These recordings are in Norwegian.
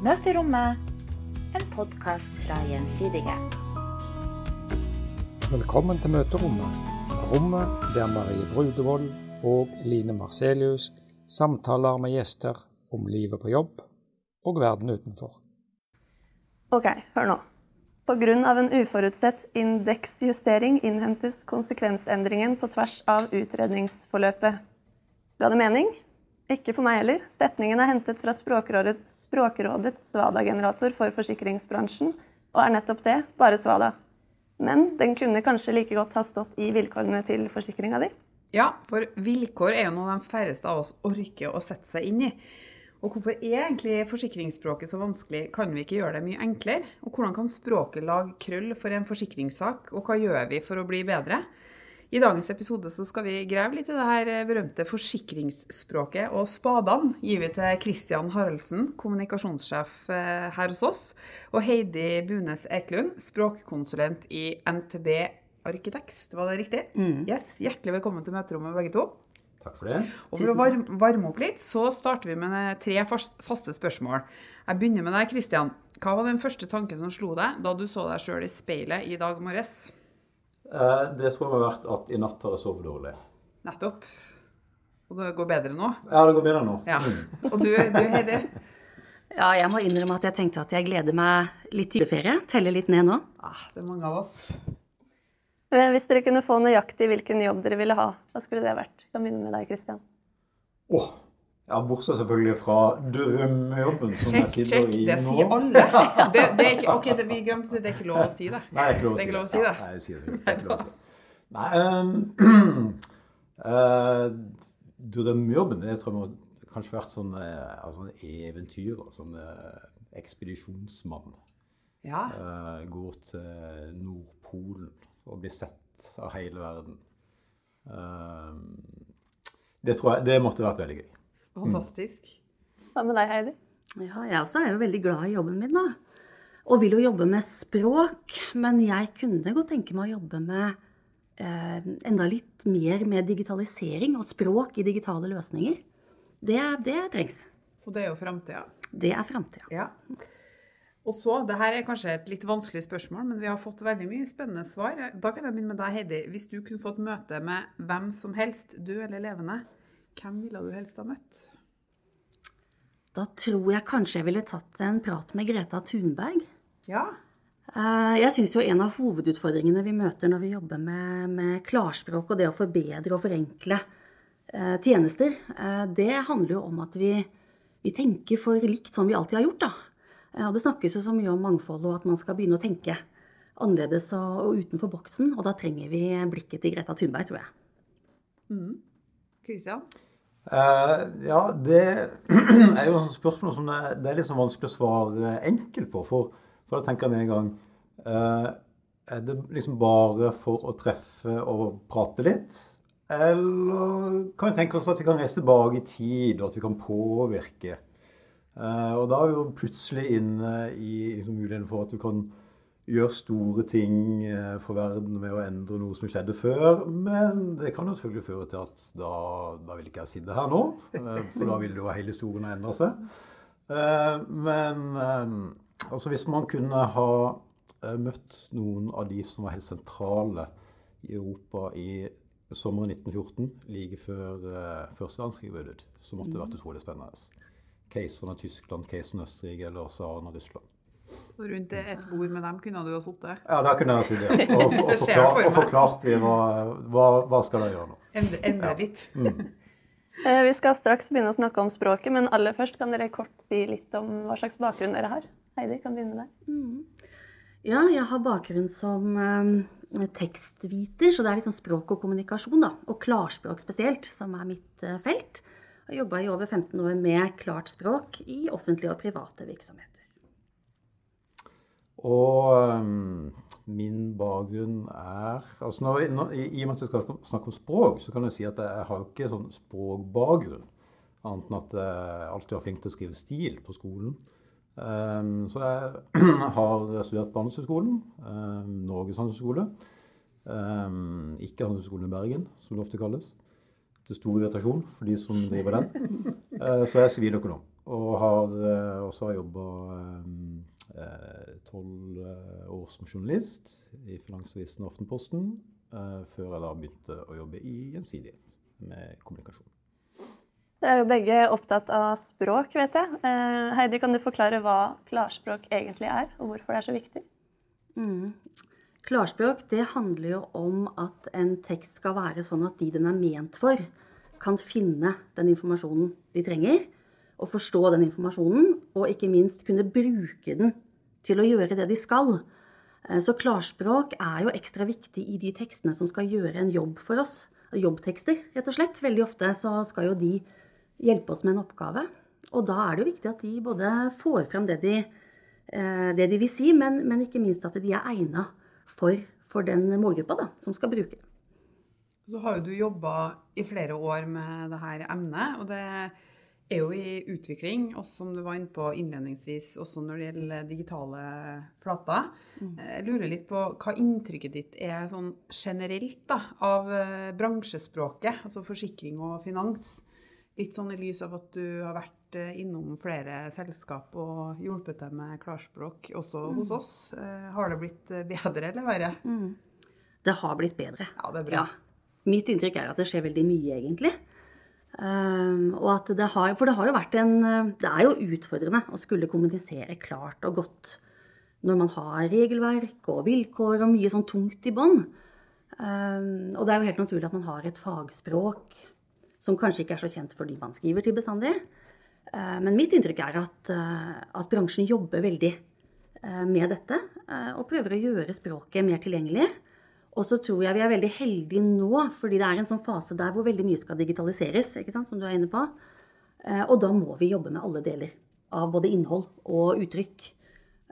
Møterommet, en podkast fra Gjensidige. Velkommen til møterommet, rommet der Marie Brudevold og Line Marcelius samtaler med gjester om livet på jobb og verden utenfor. Ok, hør nå. Pga. en uforutsett indeksjustering innhentes konsekvensendringen på tvers av utredningsforløpet. Ga det mening? Ikke for meg heller. Setningen er hentet fra Språkrådet, Språkrådets Svada-generator for forsikringsbransjen, og er nettopp det, bare Svada. Men den kunne kanskje like godt ha stått i vilkårene til forsikringa di? Ja, for vilkår er jo noe de færreste av oss orker å sette seg inn i. Og hvorfor er egentlig forsikringsspråket så vanskelig? Kan vi ikke gjøre det mye enklere? Og hvordan kan språket lage krøll for en forsikringssak, og hva gjør vi for å bli bedre? I dagens episode så skal vi grave litt i det her berømte forsikringsspråket. Og spadene gir vi til Christian Haraldsen, kommunikasjonssjef eh, her hos oss, og Heidi Bunes Eklund, språkkonsulent i NTB Arkitekst. Var det riktig? Mm. Yes, Hjertelig velkommen til møterommet, begge to. Takk for det. Og for å varme, varme opp litt, så starter vi med tre faste spørsmål. Jeg begynner med deg, Kristian. Hva var den første tanken som slo deg da du så deg sjøl i speilet i dag morges? Eh, det skulle har vært at i natt har jeg sovet dårlig. Nettopp. Og det går bedre nå? Ja, det går bedre nå. Ja. Mm. Og du, du Heidi? Ja, jeg må innrømme at jeg tenkte at jeg gleder meg litt til juleferie. Teller litt ned nå. Ah, det er mange av oss. Eh, Hvis dere kunne få nøyaktig hvilken jobb dere ville ha, hva skulle det vært? Jeg kan begynne med deg, Kristian. Åh, ja, bortsett selvfølgelig fra drømmejobben som Check, jeg sitter check. i Det sier alle. Det, det er ikke, ok, det, vi glemte det. det er ikke lov å si det. Nei, det er ikke lov å si det. Nei, jeg sier det. det er ikke lov å si. Nei, um, uh, drømmejobben, det tror jeg må kanskje vært sånn, eh, altså sånn eventyr, sånn eh, ekspedisjonsmann. Ja. Uh, går til Nordpolen og blir sett av hele verden. Uh, det tror jeg, det måtte vært veldig gøy. Fantastisk. Hva med deg, Heidi? Ja, jeg også er jo veldig glad i jobben min, da. Og vil jo jobbe med språk. Men jeg kunne godt tenke meg å jobbe med eh, enda litt mer med digitalisering og språk i digitale løsninger. Det, det trengs. Og det er jo framtida. Det er framtida. Ja. Og så, det her er kanskje et litt vanskelig spørsmål, men vi har fått veldig mye spennende svar. Da kan jeg begynne med deg, Heidi. Hvis du kunne fått møte med hvem som helst, død eller levende, hvem ville du helst ha møtt? Da tror jeg kanskje jeg ville tatt en prat med Greta Thunberg. Ja. Eh, Jeg syns jo en av hovedutfordringene vi møter når vi jobber med, med klarspråk og det å forbedre og forenkle eh, tjenester, eh, det handler jo om at vi, vi tenker for likt som vi alltid har gjort. da. Og det snakkes jo så mye om mangfold og at man skal begynne å tenke annerledes og, og utenfor boksen. Og da trenger vi blikket til Greta Thunberg, tror jeg. Kristian? Uh, ja, det er jo et spørsmål som det, det er sånn vanskelig å svare enkelt på. For, for da tenker jeg med en gang uh, Er det liksom bare for å treffe og prate litt? Eller kan vi tenke oss at vi kan reise tilbake i tid, og at vi kan påvirke? Uh, og da er vi jo plutselig inne i liksom, muligheten for at du kan gjøre store ting eh, for verden med å endre noe som skjedde før. Men det kan jo selvfølgelig føre til at da, da vil ikke jeg sitte her nå. eh, For da vil jo hele historien ha endra seg. Eh, Men altså hvis man kunne ha møtt noen av de som var helt sentrale i Europa i sommeren 1914, like før første verdenskrig ut, så måtte det vært utrolig spennende. Keiseren av Tyskland, keiseren av Østerrike eller tsaren av Russland. Og rundt et bord med dem kunne du ha sittet. Ja, der kunne jeg ha sittet. Og, og, forklart, for og forklart de hva, hva, hva skal de gjøre nå. Endre, endre litt. Mm. Vi skal straks begynne å snakke om språket, men aller først kan dere kort si litt om hva slags bakgrunn dere har. Heidi, kan begynne med deg. Ja, jeg har bakgrunn som eh, tekstviter, så det er liksom språk og kommunikasjon, da. Og klarspråk spesielt, som er mitt eh, felt. Jeg har jobba i over 15 år med klart språk i offentlige og private virksomheter. Og øhm, min bakgrunn er altså når, når, i, I og med at vi skal snakke om språk, så kan jeg si at jeg har ikke sånn språkbakgrunn. Annet enn at jeg alltid var flink til å skrive stil på skolen. Um, så jeg har studert på Handelshøyskolen, um, Norges handelshøyskole. Um, ikke Handelshøyskolen i Bergen, som det ofte kalles. Til stor irritasjon for de som driver den. Uh, så jeg er siviløkonom. Og har uh, også jobba tolv år som journalist i Finansavisen og Aftenposten, før jeg da begynte å jobbe i Gjensidige med kommunikasjon. Dere er jo begge opptatt av språk, vet jeg. Heidi, kan du forklare hva klarspråk egentlig er, og hvorfor det er så viktig? Mm. Klarspråk det handler jo om at en tekst skal være sånn at de den er ment for, kan finne den informasjonen de trenger, og forstå den informasjonen, og ikke minst kunne bruke den til å gjøre det de skal. Eh, så klarspråk er jo ekstra viktig i de tekstene som skal gjøre en jobb for oss. Jobbtekster, rett og slett. Veldig ofte så skal jo de hjelpe oss med en oppgave. Og da er det jo viktig at de både får frem det de, eh, det de vil si, men, men, ikke minst at de er egna for, for, den målgruppa da, som skal bruke det. Så har jo du jobba i flere år med dette emnet, og det er jo i utvikling, også som du var inne på innledningsvis, også når det gjelder digitale flater. Mm. Jeg lurer litt på hva inntrykket ditt er sånn generelt da, av eh, bransjespråket, altså forsikring og finans. Litt sånn i lys av at du har vært eh, innom flere selskap og hjulpet deg med klarspråk også mm. hos oss. Eh, har det blitt bedre eller verre? Mm. Det har blitt bedre. Ja, det er bra. Ja. Mitt inntrykk er at det skjer veldig mye, egentlig. Um, og at det har, for det har jo vært en Det er jo utfordrende å skulle kommunisere klart og godt når man har regelverk og vilkår og mye sånn tungt i bånn. Um, og det er jo helt naturlig at man har et fagspråk som kanskje ikke er så kjent for de man skriver til bestandig. Uh, men mitt inntrykk er at, uh, at bransjen jobber veldig uh, med dette og prøver å gjøre språket mer tilgjengelig. Og så tror jeg vi er veldig heldige nå, fordi det er en sånn fase der hvor veldig mye skal digitaliseres, ikke sant, som du er inne på. Eh, og da må vi jobbe med alle deler av både innhold og uttrykk.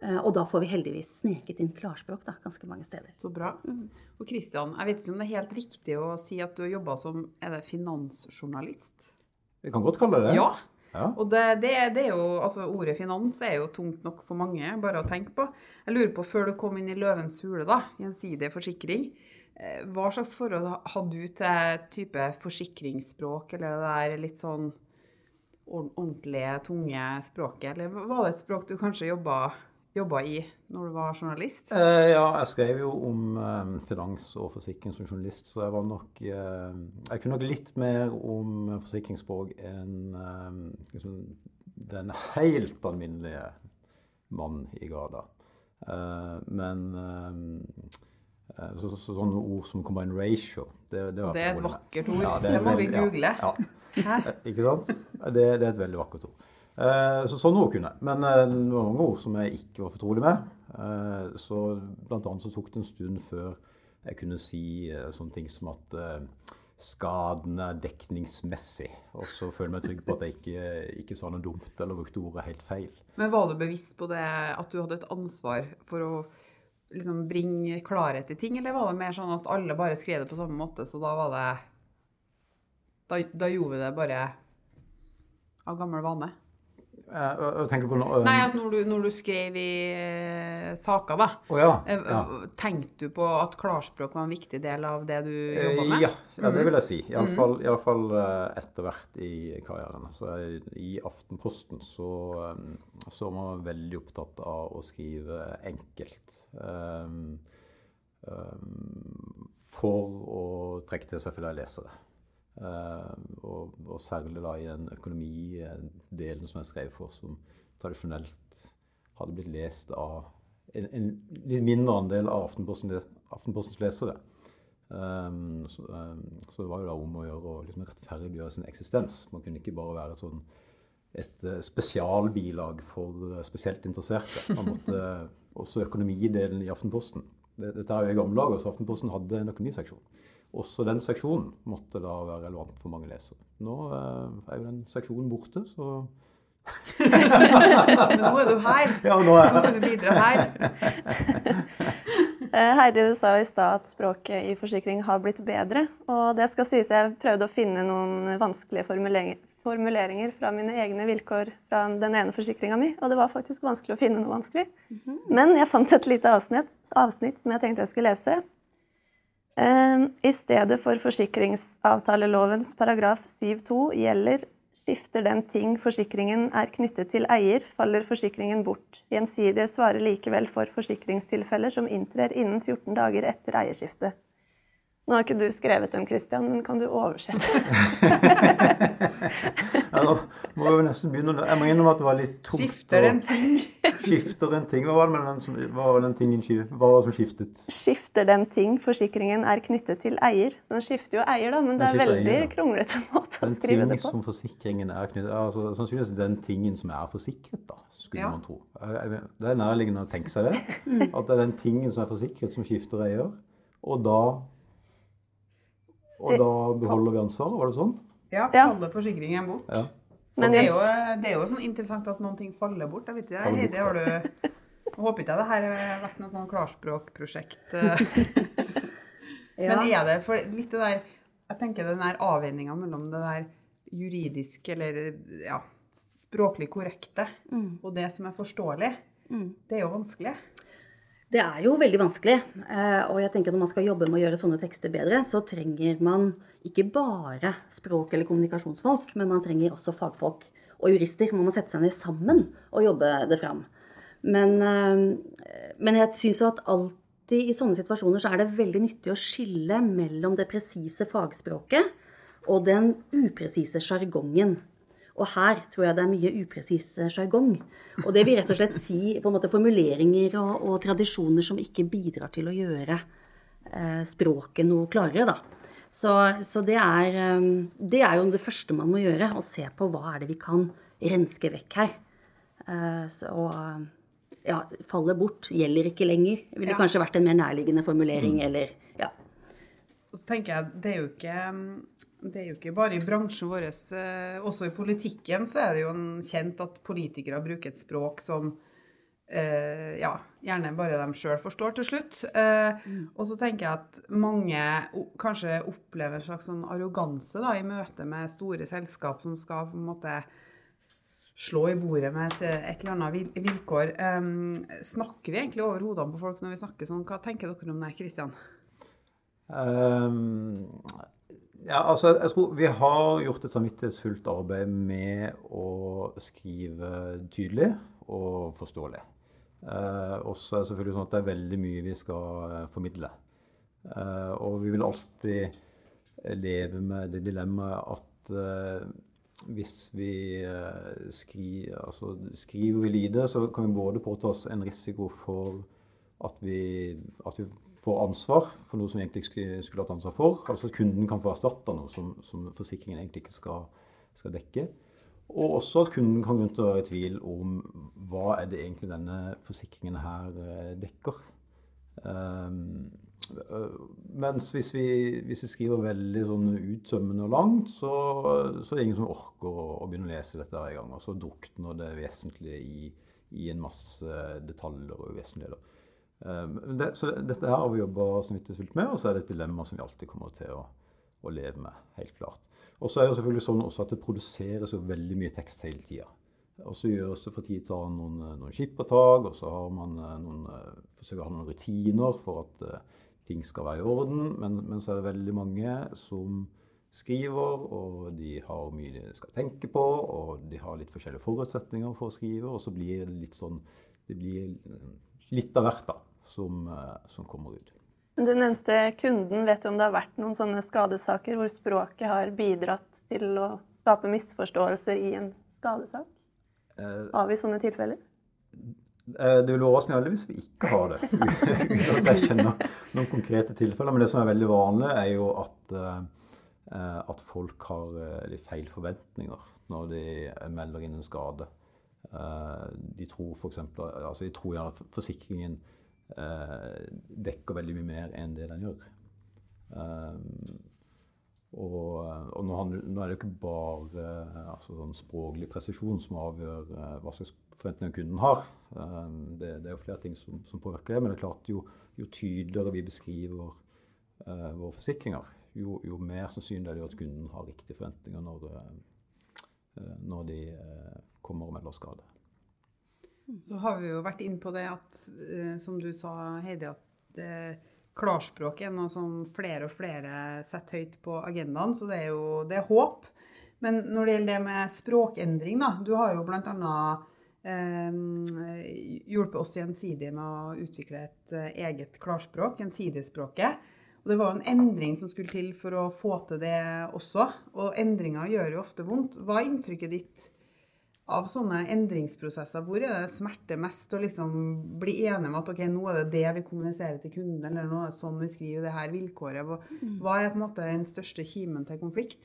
Eh, og da får vi heldigvis sneket inn klarspråk da, ganske mange steder. Så bra. Mm. Og Kristian, jeg vet ikke om det er helt riktig å si at du har jobba som er det finansjournalist? Vi kan godt kalle det det. Ja. Og det, det, det, er jo, altså Ordet finans er jo tungt nok for mange bare å tenke på. Jeg lurer på, før du kom inn i Løvens hule, da, gjensidig forsikring, eh, hva slags forhold hadde du til type forsikringsspråk, eller det der litt sånn ordentlige, tunge språket? Eller var det et språk du kanskje jobba jobba i når du var journalist? Eh, ja, jeg skrev jo om eh, finans og forsikring som journalist, så jeg var nok eh, Jeg kunne nok litt mer om forsikringsspråk enn eh, liksom, den helt alminnelige mann i gata. Eh, men eh, så, så, sånne ord som combined ratio Det, det, det er et vakkert ord. Ja, det, det, må vi google. Ja, ja. Ikke sant? Det, det er et veldig vakkert ord. Eh, så sånn ord kunne jeg. Men eh, det var mange ord som jeg ikke var fortrolig med. Eh, så blant annet så tok det en stund før jeg kunne si sånne ting som at skaden er dekningsmessig. Og så føler jeg meg trygg på at jeg ikke, ikke sa noe dumt eller brukte ordet helt feil. Men var du bevisst på det, at du hadde et ansvar for å liksom bringe klarhet i ting, eller var det mer sånn at alle bare skrev det på samme måte, så da var det Da, da gjorde vi det bare av gammel vane? Jeg på noe Nei, at når du, når du skrev i uh, saker, da, oh, ja, eh, ja. tenkte du på at klarspråk var en viktig del av det du jobba med? Ja, ja, det vil jeg si. Iallfall mm. I fall, etter hvert i karrieren. Så I Aftenposten så, så var man veldig opptatt av å skrive enkelt. Um, um, for å trekke til seg flere lesere. Uh, og, og, særlig da i den økonomidelen som jeg skrev for, som tradisjonelt hadde blitt lest av en, en litt mindre andel av Aftenposten, Aftenpostens lesere. Um, så, um, så, det var jo da om å gjøre å liksom rettferdiggjøre sin eksistens. Man kunne ikke bare være et, sånn, et uh, spesialbilag for uh, spesielt interesserte. Man måtte også økonomidelen i Aftenposten. Dette er jo i gamle dager, så Aftenposten hadde en økonomiseksjon. Også den seksjonen måtte da være relevant for mange lesere. Nå eh, er jo den seksjonen borte, så Men nå er du her. Ja, nå er jeg. Så du bidra her. Eh, Heidi, du sa i stad at språket i forsikring har blitt bedre. Og det skal sies jeg prøvde å finne noen vanskelige formuleringer fra mine egne vilkår fra den ene forsikringa mi, og det var faktisk vanskelig å finne noe vanskelig. Mhm. Men jeg fant et lite avsnitt, avsnitt som jeg tenkte jeg skulle lese. Ehm, I stedet for forsikringsavtalelovens paragraf 7-2 gjelder Skifter den ting forsikringen er knyttet til eier, faller forsikringen bort. Gjensidige svarer likevel for forsikringstilfeller som inntrer innen 14 dager etter eierskiftet. Nå har ikke du skrevet dem, Christian, men kan du oversette? ja, nå må vi nesten begynne. Jeg må innrømme at det var litt tungt. Skifter den ting? Skifter den ting? Hva var det, den som, hva var den tingen hva var det som skiftet? Skifter den ting forsikringen er knyttet til eier? Så den skifter jo eier, da, men det er veldig eier, kronglete måte å skrive det på. Den ting som forsikringen er knyttet altså, Sannsynligvis den tingen som er forsikret, da, skulle ja. man tro. Det er nærliggende å tenke seg det. At det er den tingen som er forsikret, som skifter eier. Og da og da beholder vi ansvaret, var det sånn? Ja, alle forsikringer bort. Ja. Men det er, jo, det er jo sånn interessant at noen ting faller bort. Jeg vet ikke, Heidi, har du Håper ikke det her har vært noe sånn klarspråkprosjekt. ja. Men er det for litt det der Jeg tenker den der avveininga mellom det der juridiske eller ja, språklig korrekte mm. og det som er forståelig, mm. det er jo vanskelig. Det er jo veldig vanskelig. Eh, og jeg tenker når man skal jobbe med å gjøre sånne tekster bedre, så trenger man ikke bare språk- eller kommunikasjonsfolk, men man trenger også fagfolk og jurister. Man må sette seg ned sammen og jobbe det fram. Men, eh, men jeg syns jo at alltid i sånne situasjoner så er det veldig nyttig å skille mellom det presise fagspråket og den upresise sjargongen. Og her tror jeg det er mye upresis sjargong. Og det vil rett og slett si på en måte formuleringer og, og tradisjoner som ikke bidrar til å gjøre eh, språket noe klarere, da. Så, så det, er, eh, det, er, jo det første man må gjøre, å se på hva er det vi kan renske vekk her. Eh, så, ja, faller bort, gjelder ikke lenger. Ville ja. kanskje vært en mer nærliggende formulering, mm. eller ja. Og så tenker jeg, det er jo ikke det er jo ikke bare i bransjen vår, eh, også i politikken så er det jo kjent at politikere bruker et språk som eh, ja, gjerne bare de sjøl forstår til slutt. Eh, mm. Og så tenker jeg at mange kanskje opplever en slags sånn arroganse da, i møte med store selskap som skal på en måte slå i bordet med et, et eller annet vilkår. Eh, snakker vi egentlig over hodene på folk når vi snakker sånn? Hva tenker dere om det, Kristian? Um, ja, altså, jeg tror Vi har gjort et samvittighetsfullt arbeid med å skrive tydelig og forståelig. Eh, også er det selvfølgelig sånn at det er veldig mye vi skal eh, formidle. Eh, og vi vil alltid leve med det dilemmaet at eh, hvis vi eh, skri, altså, skriver vi lite, så kan vi både påta oss en risiko for at vi, at vi får ansvar for noe som egentlig skulle, hatt ansvar for. Altså at kunden kan få erstatta noe som, som, forsikringen egentlig ikke skal, skal, dekke. Og også at kunden kan grunne til å være i tvil om hva er det egentlig denne forsikringen her eh, dekker. Um, mens hvis vi, hvis vi, skriver veldig sånn uttømmende og langt, så, så, er det ingen som orker å, å begynne å lese dette her i gang. Og så drukner det vesentlige i, i en masse detaljer og uvesentligheter. Ehm, det, så dette her har vi jobba samvittighetsfullt med, og så er det et dilemma som vi alltid kommer til å, å leve med. helt klart. Og så er det selvfølgelig sånn også at det produseres jo veldig mye tekst hele tida. Og så gjøres det for tid til annen noen, noen skippertak, og så har man eh, noen, eh, forsøker å ha noen rutiner for at uh, ting skal være i orden. Men, men, så er det veldig mange som skriver, og de har mye de skal tenke på, og de har litt forskjellige forutsetninger for å skrive, og så blir det litt sånn Det blir litt av hvert, da som, eh, som kommer ut. Du nevnte kunden. Vet du om det har vært noen sånne skadesaker hvor språket har bidratt til å skape misforståelser i en skadesak? Eh, har vi sånne tilfeller? Eh, det vil overraske meg veldig hvis vi ikke har det. Uten at jeg kjenner noen konkrete tilfeller. Men det som er veldig vanlig, er jo at, at folk har litt feil forventninger når de melder inn en skade. De tror f.eks. Altså de tror gjerne forsikringen dekker veldig mye mer enn det den gjør. Um, og, og nå, nå, er det ikke bare altså sånn språklig presisjon som avgjør uh, hva slags forventninger kunden har. Um, det, det, er jo flere ting som, som, påvirker det. Men det er klart jo, jo tydeligere vi beskriver uh, våre forsikringer, jo, jo, mer sannsynlig er det at kunden har riktige forventninger når, når de kommer og melder skade. Så har vi jo vært inn på det at, eh, som du sa, Heidi, at eh, klarspråk er noe som flere og flere setter høyt på agendaen. Så det er jo det er håp. Men når det gjelder det med språkendring, da. Du har jo bl.a. Eh, hjulpet oss gjensidig med å utvikle et eh, eget klarspråk, gjensidigspråket. Og det var en endring som skulle til for å få til det også. Og endringer gjør jo ofte vondt. Hva er inntrykket ditt av sånne endringsprosesser? Hvor er det smerte mest å liksom bli enig om at ok, nå er det det vi kommuniserer til kunden, eller nå er det sånn vi skriver det her vilkåret? Hva er på en måte den største kimen til konflikt?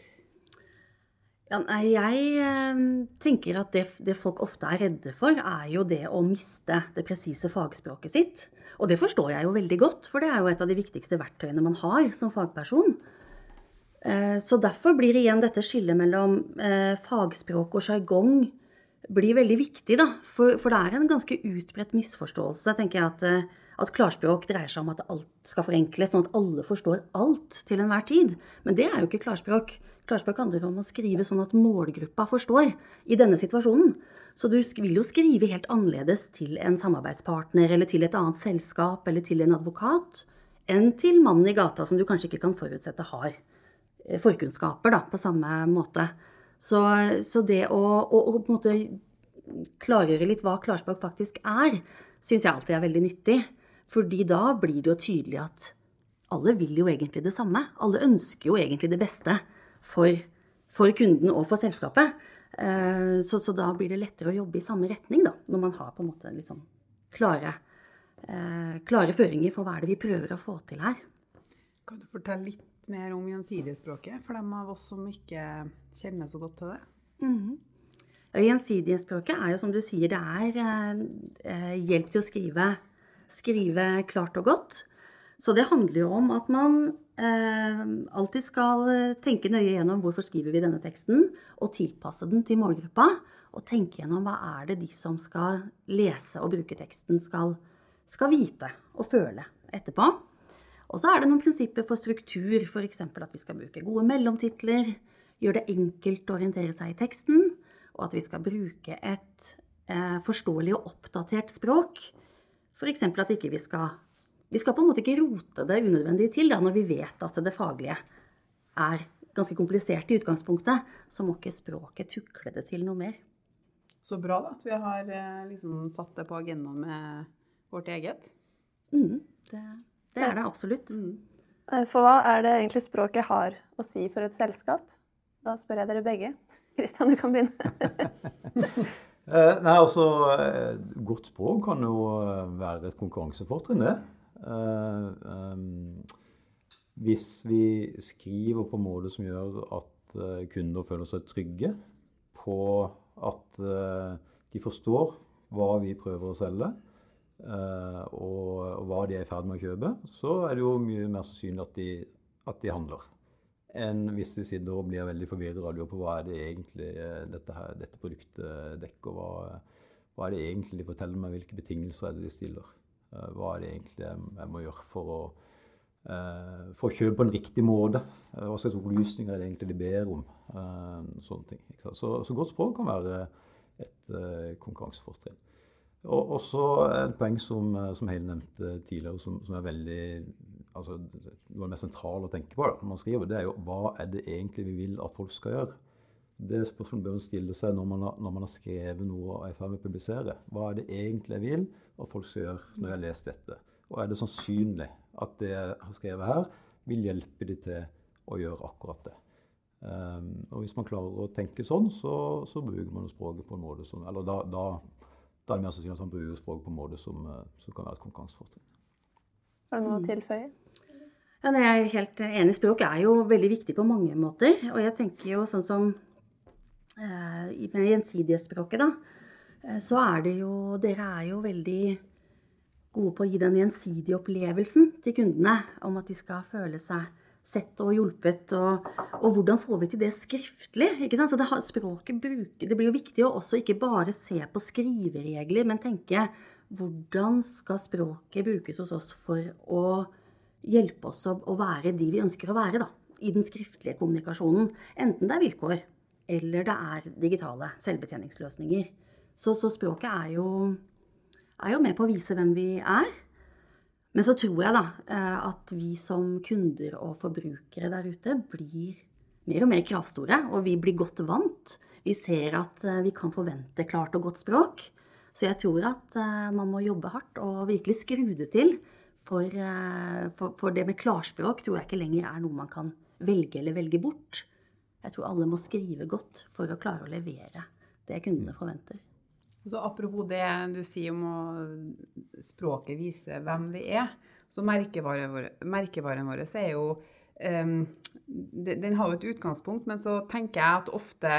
Ja, nei, jeg eh, tenker at det, det, folk ofte er redde for, er jo det å miste det presise fagspråket sitt. Og det forstår jeg jo veldig godt, for det er jo et av de viktigste verktøyene man har som fagperson. Eh, så derfor blir igjen dette skillet mellom eh, fagspråk og sjargong blir veldig viktig, da. For, for, det er en ganske utbredt misforståelse, tenker jeg, at, at klarspråk dreier seg om at alt skal forenkles, sånn at alle forstår alt til enhver tid. Men det er jo ikke klarspråk. Klarspråk handler om å skrive sånn at målgruppa forstår i denne situasjonen. Så du vil jo skrive helt annerledes til en samarbeidspartner eller til et annet selskap eller til en advokat enn til mannen i gata som du kanskje ikke kan forutsette har eh, forkunnskaper da, på samme måte. Så, så det å, å, å, på en måte klargjøre litt hva klarspråk faktisk er, syns jeg alltid er veldig nyttig. Fordi da blir det jo tydelig at alle vil jo egentlig det samme. Alle ønsker jo egentlig det beste for, for kunden og for selskapet. Eh, så, så, da blir det lettere å jobbe i samme retning, da, når man har på en måte liksom klare, eh, klare føringer for hva er det vi prøver å få til her. Kan du fortelle litt mer om gjensidigspråket for dem av oss som ikke kjenner så godt til det? Mm -hmm. Gjensidigspråket er jo som du sier, det er eh, hjelp til å skrive, skrive klart og godt. Så det handler jo om at man eh, alltid skal eh, tenke nøye gjennom hvorfor skriver vi denne teksten, og tilpasse den til målgruppa. Og tenke gjennom hva er det de som skal lese og bruke teksten, skal, skal vite og føle etterpå. Og så er det noen prinsipper for struktur, f.eks. at vi skal bruke gode mellomtitler, gjøre det enkelt å orientere seg i teksten, og at vi skal bruke et eh, forståelig og oppdatert språk. F.eks. at ikke vi skal vi skal på en måte ikke rote det unødvendig til da, når vi vet at det faglige er ganske komplisert i utgangspunktet. Så må ikke språket tukle det til noe mer. Så bra da, at vi har eh, liksom satt det på agendaen med vårt eget. Mm, det, det, er det absolutt. Mm. Eh, for hva er det egentlig språket har å si for et selskap? Da spør jeg dere begge. Kristian, du kan begynne. Eh, nei, altså, Godt språk kan jo være et konkurransefortrinn, det. Eh, ehm, hvis vi skriver på en måte som gjør at eh, kunder føler seg trygge på at eh, de forstår hva vi prøver å selge, og hva de er i ferd med å kjøpe, så er det jo mye mer sannsynlig at de, at de handler enn hvis de sitter og blir veldig forvirra og lurer på hva er det egentlig dette, her, dette produktet dekker. Hva, hva, er det egentlig de forteller meg, hvilke betingelser er det de stiller. Eh, hva er det egentlig jeg må gjøre for å, eh, for å kjøpe på en riktig måte? Eh, hva slags opplysninger er det egentlig de ber om? Sånne ting. Så, så, godt språk kan være et konkurransefortrinn. Og også et poeng som, som Heile nevnte tidligere, som, som, er veldig altså, Noe av det mest sentrale å tenke på da, når man skriver, det er jo hva er det egentlig vi vil at folk skal gjøre? Det spørsmålet bør man stille seg når man, har, når man har skrevet noe og er i ferd med å publisere. Hva er det egentlig jeg vil at folk skal gjøre når jeg har lest dette? Og er det sannsynlig at det jeg har skrevet her, vil hjelpe de til å gjøre akkurat det? Um, og hvis man klarer å tenke sånn, så, så bruker man språket på en måte som Eller da, da, da er det mer sannsynlig at han bruker språk på en måte som, eh, som kan være et konkurransefortrinn. Har du noe å tilføye? Ja, jeg er helt enig. Språk er jo veldig viktig på mange måter. Og jeg tenker jo sånn som Eh, med gjensidighetsspråket, da, eh, så er det jo Dere er jo veldig gode på å gi den gjensidige opplevelsen til kundene om at de skal føle seg sett og hjulpet. Og, og hvordan får vi til det skriftlig? Så det, språket bruker, det blir jo viktig å også ikke bare se på skriveregler, men tenke hvordan skal språket brukes hos oss for å hjelpe oss å, å være de vi ønsker å være da, i den skriftlige kommunikasjonen. Enten det er vilkår eller det er digitale selvbetjeningsløsninger. Så, så språket er jo, er jo, med på å vise hvem vi er. Men så tror jeg da eh, at vi som kunder og forbrukere der ute blir mer og mer kravstore, og vi blir godt vant. Vi ser at eh, vi kan forvente klart og godt språk. Så jeg tror at eh, man må jobbe hardt og virkelig skru det til. For, for, for det med klarspråk tror jeg ikke lenger er noe man kan velge eller velge bort. Jeg tror alle må skrive godt for å klare å levere det kundene forventer. Så apropos det du sier om å språket vise hvem vi er, så merkevaren vår, merkevaren vår er jo um, Den har jo et utgangspunkt, men så tenker jeg at ofte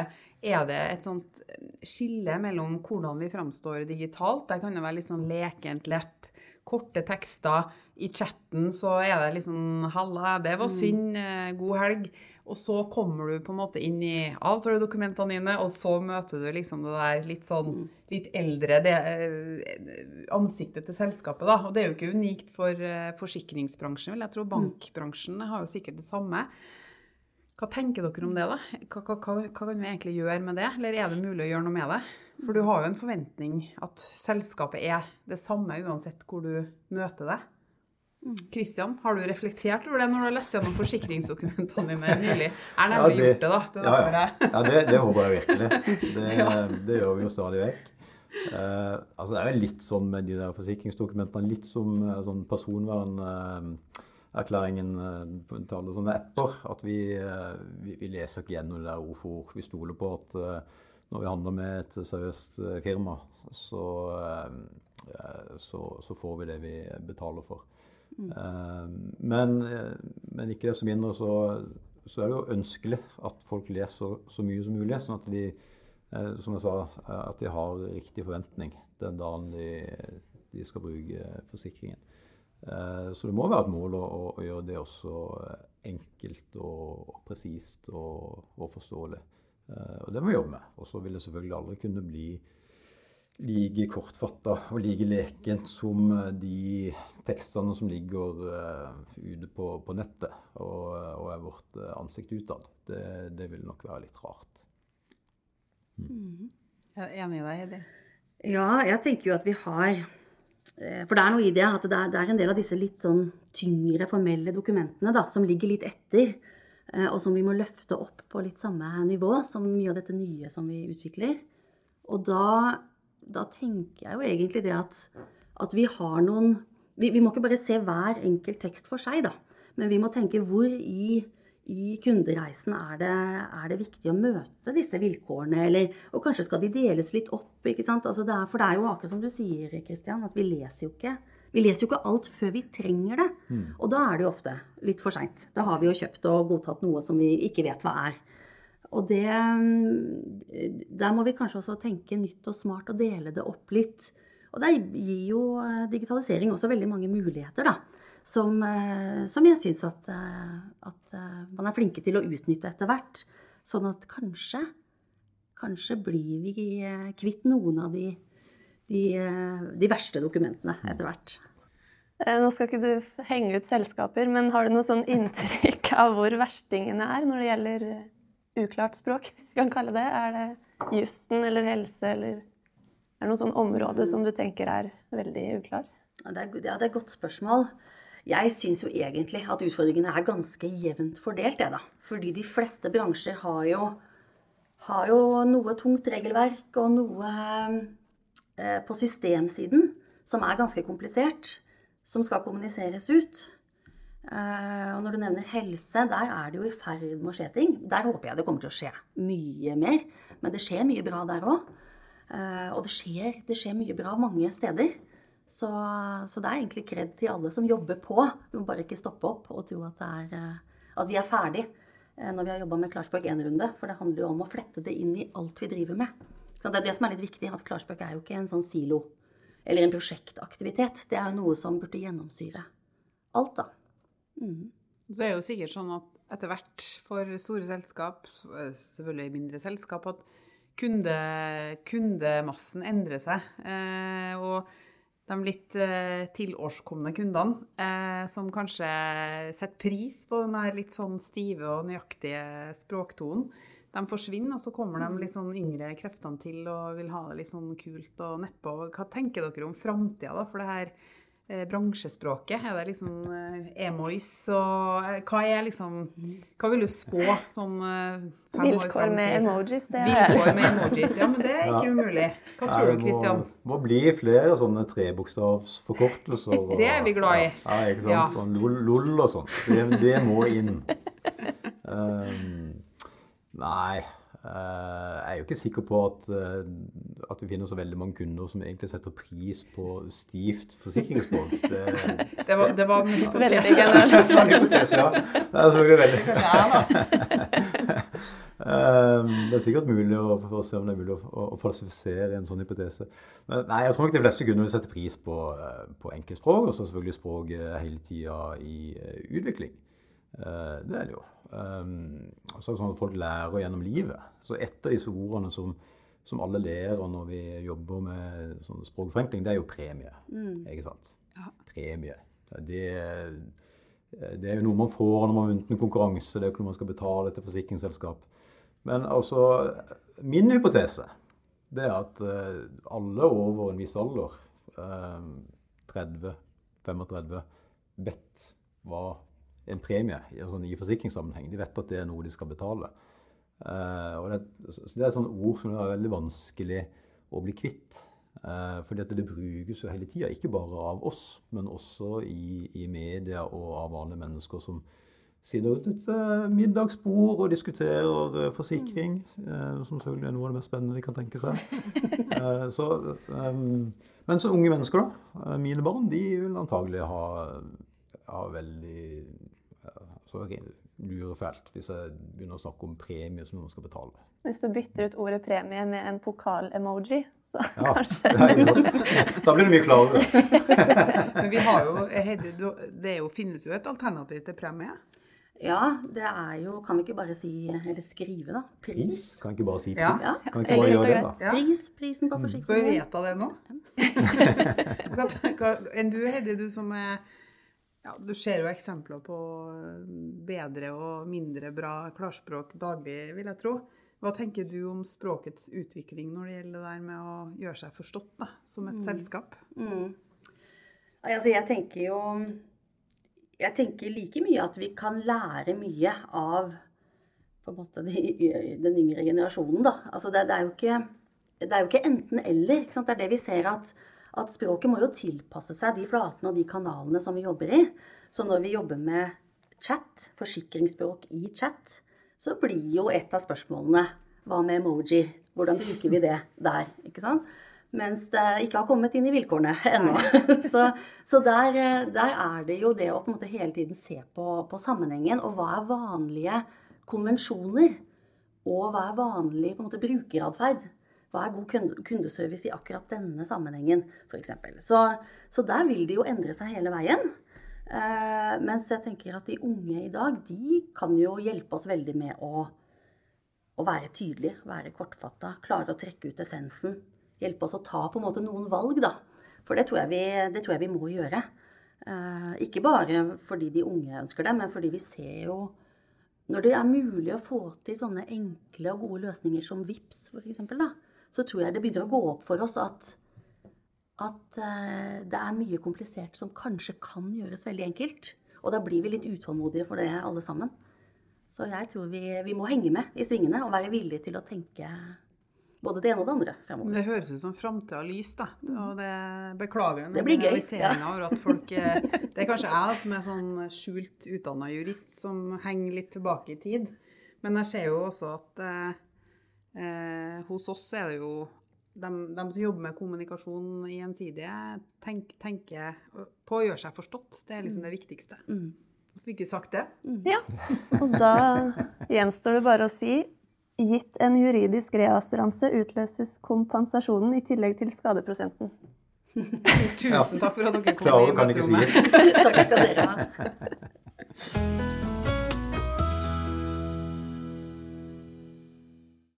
er det et sånt skille mellom hvordan vi framstår digitalt. Der kan det være litt sånn lekent lett. Korte tekster. I chatten så er det sånn 'Halla, det var mm. synd. Eh, god helg.' Og så kommer du på en måte inn i avtaledokumentene dine, og så møter du liksom det der litt sånn mm. litt eldre det, eh, ansiktet til selskapet, da. Og det er jo ikke unikt for uh, forsikringsbransjen, vel. Jeg tror mm. bankbransjen har jo sikkert det samme. Hva tenker dere om det, da? Hva, hva, hva, hva kan vi egentlig gjøre med det? Eller er det mulig å gjøre noe med det? For du har jo en forventning at selskapet er det samme uansett hvor du møter det. Kristian, har du reflektert over det når du har lest gjennom forsikringsdokumentene dine nylig? Er nemlig ja, det, gjort det, da. Det ja, ja. ja det, det, håper jeg virkelig. Det, det gjør vi jo stadig vekk. Uh, altså det er jo litt sånn med de der forsikringsdokumentene, litt som uh, sånn personvernerklæringen uh, til alle sånne apper. At vi, vi, vi, leser ikke gjennom det der ord for ord. Vi stoler på at når vi handler med et seriøst firma, så, så, så får vi det vi betaler for. Mm. Men, men, ikke desto mindre så, så, er det jo ønskelig at folk leser så mye som mulig, sånn at de, eh, som jeg sa, at de har riktig forventning den dagen de, de skal bruke forsikringen. Eh, så det må være et mål å, å gjøre det også enkelt og, og presist og, og, forståelig. Og det må vi jobbe med. Og så vil det selvfølgelig aldri kunne bli like kortfatta og like lekent som eh, de tekstene som ligger uh, ute på, på nettet og, og, er vårt uh, ansikt utad. Det, det, vil nok være litt rart. Mm. Jeg er enig i deg, Heidi. Ja, jeg tenker jo at vi har For det er noe i det at det er, det er en del av disse litt sånn tyngre formelle dokumentene da, som ligger litt etter. Og som vi må løfte opp på litt samme nivå som mye av dette nye som vi utvikler. Og da da tenker jeg jo egentlig det at, at vi har noen vi, vi, må ikke bare se hver enkelt tekst for seg, da. Men vi må tenke hvor i, i kundereisen er det, er det, viktig å møte disse vilkårene? Eller, og kanskje skal de deles litt opp? ikke sant? Altså det er, for det er jo akkurat som du sier, Kristian, at vi leser jo ikke vi leser jo ikke alt før vi trenger det. Mm. Og da er det jo ofte litt for seint. Da har vi jo kjøpt og godtatt noe som vi ikke vet hva er. Og det mm, Der må vi kanskje også tenke nytt og smart og dele det opp litt. Og der gir jo eh, digitalisering også veldig mange muligheter, da. Som, eh, som jeg syns at, eh, at, man er flinke til å utnytte etter hvert. Sånn at kanskje, kanskje blir vi kvitt noen av de, de, de verste dokumentene etter hvert. Nå skal ikke du henge ut selskaper, men har du noe sånn inntrykk av hvor verstingene er når det gjelder uklart språk, hvis vi kan kalle det? Er det jussen eller helse, eller er det noe sånn område som du tenker er veldig uklar? Ja, det er, ja, det er et godt spørsmål. Jeg syns jo egentlig at utfordringene er ganske jevnt fordelt, jeg, da. Fordi de fleste bransjer har jo, har jo noe tungt regelverk og noe eh, på systemsiden som er ganske komplisert, som skal kommuniseres ut. Eh, og når du nevner helse, der er det jo i ferd med å skje ting. Der håper jeg det kommer til å skje mye mer. Men det skjer mye bra der òg. Eh, og det skjer, det skjer, mye bra mange steder. Så, så, det er egentlig kred til alle som jobber på. Vi må bare ikke stoppe opp og tro at, er, eh, at vi er ferdig når vi har jobba med Klarspråk én runde. For det handler jo om å flette det inn i alt vi driver med. Så det er det som er litt viktig, at Klarspråk er jo ikke en sånn silo eller en prosjektaktivitet. Det er jo noe som burde gjennomsyre alt, da. Mm. Så er det jo sikkert sånn at etter hvert for store selskap, eh, selvfølgelig mindre selskap, at kunde, kundemassen endrer seg. Eh, og de litt eh, tilårskomne kundene, eh, som kanskje setter pris på den litt sånn stive og nøyaktige språktonen, de forsvinner, og så kommer de litt sånn yngre kreftene til og vil ha det litt sånn kult og nedpå. Hva tenker dere om framtida, da? For det her bransjespråket? Er det liksom eh, emois og eh, Hva er liksom Hva vil du spå sånn eh, Vilkår med emojis, det er det. Vilkår med emojis. Ja, men det er ikke umulig. Hva tror Nei, du, Kristian? Det må bli flere sånne trebokstavsforkortelser. og- Det er vi glad i. Ja, ikke sant? Ja. Sånn lol, lol og sånn. Det, det må inn. Um, nei eh, Jeg er jo ikke sikker på at, eh, at vi finner så veldig mange kunder som egentlig setter pris på stivt forsikringsspråk. Det, Det var, det var en Veldig hypotese. ja. Det er selvfølgelig veldig. Um, det er sikkert mulig å, for å se om det er mulig å, å, å falsifisere en sånn hypotese. Men nei, jeg tror nok de fleste kunder vil sette pris på, eh, på enkeltspråk, og så selvfølgelig språk hele tida i eh, utvikling. Eh, det er det jo. Så det sånn at folk lærer gjennom livet. Så et av disse ordene som, som alle lærer når vi jobber med sånn språkforenkling, det er jo premie. Ikke sant? Premie. Det, det er jo noe man får når man har vunnet en konkurranse. Det er jo ikke noe man skal betale til forsikringsselskap. Men altså, min hypotese det er at eh, alle over en viss alder, eh, 30-35, vet hva en premie sånn i forsikringssammenheng. De vet at det er noe de skal betale. Uh, og det, det er et sånt ord som er veldig vanskelig å bli kvitt. Uh, fordi at det brukes jo hele tida, ikke bare av oss, men også i, i media og av vanlige mennesker som sitter rundt et uh, middagsbord og diskuterer forsikring, som selvfølgelig er noe av det mest spennende de kan tenke seg. Så, um, men så unge mennesker, da, mine barn, de vil antagelig ha, ha veldig så okay, lurer fælt hvis jeg begynner å snakke om premie som noen skal betale. Hvis du bytter ut ordet premie med en pokal-emoji, så Ja, kanskje. Da blir det mye klarere. Men vi har jo, Heidi, det er jo, finnes jo et alternativ til premie. Ja, det er jo Kan vi ikke bare si, eller skrive, da? Pris? Pris. Kan vi ikke bare si pris? Ja. Kan vi ikke bare gjøre det, da? Ja. Pris, prisen på Skal vi forsikringen. vedta det nå? Enn du, Heidi, du som er ja, Du ser jo eksempler på bedre og mindre bra klarspråk daglig, vil jeg tro. Hva tenker du om språkets utvikling når det gjelder det der med å gjøre seg forstått da, som et selskap? Mm. Altså, jeg tenker jo Jeg tenker like mye at vi kan lære mye av på en måte de, den yngre generasjonen, da. Altså, det, det, er jo ikke, det er jo ikke enten-eller. Det er det vi ser at, at språket må jo tilpasse seg de flatene og de kanalene som vi jobber i. Så når vi jobber med chat, forsikringsspråk i chat, så blir jo et av spørsmålene hva med emoji? Hvordan bruker vi det der? Ikke sant? Mens det ikke har kommet inn i vilkårene ennå. Så, så der, eh, der er det jo det å på en måte hele tiden se på, på sammenhengen. Og hva er vanlige konvensjoner? Og hva er vanlig på en måte, brukeratferd? Hva er god kundeservice i akkurat denne sammenhengen, f.eks. Så, så der vil det jo endre seg hele veien. Eh, mens jeg tenker at de unge i dag, de kan jo hjelpe oss veldig med å, å være tydelige, være kortfatta, klare å trekke ut essensen. Hjelpe oss å ta på en måte noen valg, da. For det tror jeg vi, tror jeg vi må gjøre. Eh, ikke bare fordi de unge ønsker det, men fordi vi ser jo Når det er mulig å få til sånne enkle og gode løsninger som VIPS for eksempel, da, så tror jeg det begynner å gå opp for oss at at eh, det er mye komplisert som kanskje kan gjøres veldig enkelt. Og da blir vi litt utålmodige for det alle sammen. Så jeg tror vi, vi må henge med i svingene og være villige til å tenke både det ene og det andre fremover. Det høres ut som framtida lys, da. Og det beklager den Det blir gøy, ja. over at folk eh, Det er kanskje jeg som er sånn skjult utdanna jurist som henger litt tilbake i tid. Men jeg ser jo også at eh, hos oss er det jo de, som jobber med kommunikasjon i Gjensidige, tenk, tenker på å gjøre seg forstått. Det er liksom det viktigste. Mm. Fikk vi sagt det? Ja. Og da gjenstår det bare å si Gitt en juridisk reassuranse utløses kompensasjonen i tillegg til skadeprosenten. Tusen takk for at dere kom Klarere i kan ikke sies. Takk skal dere ha.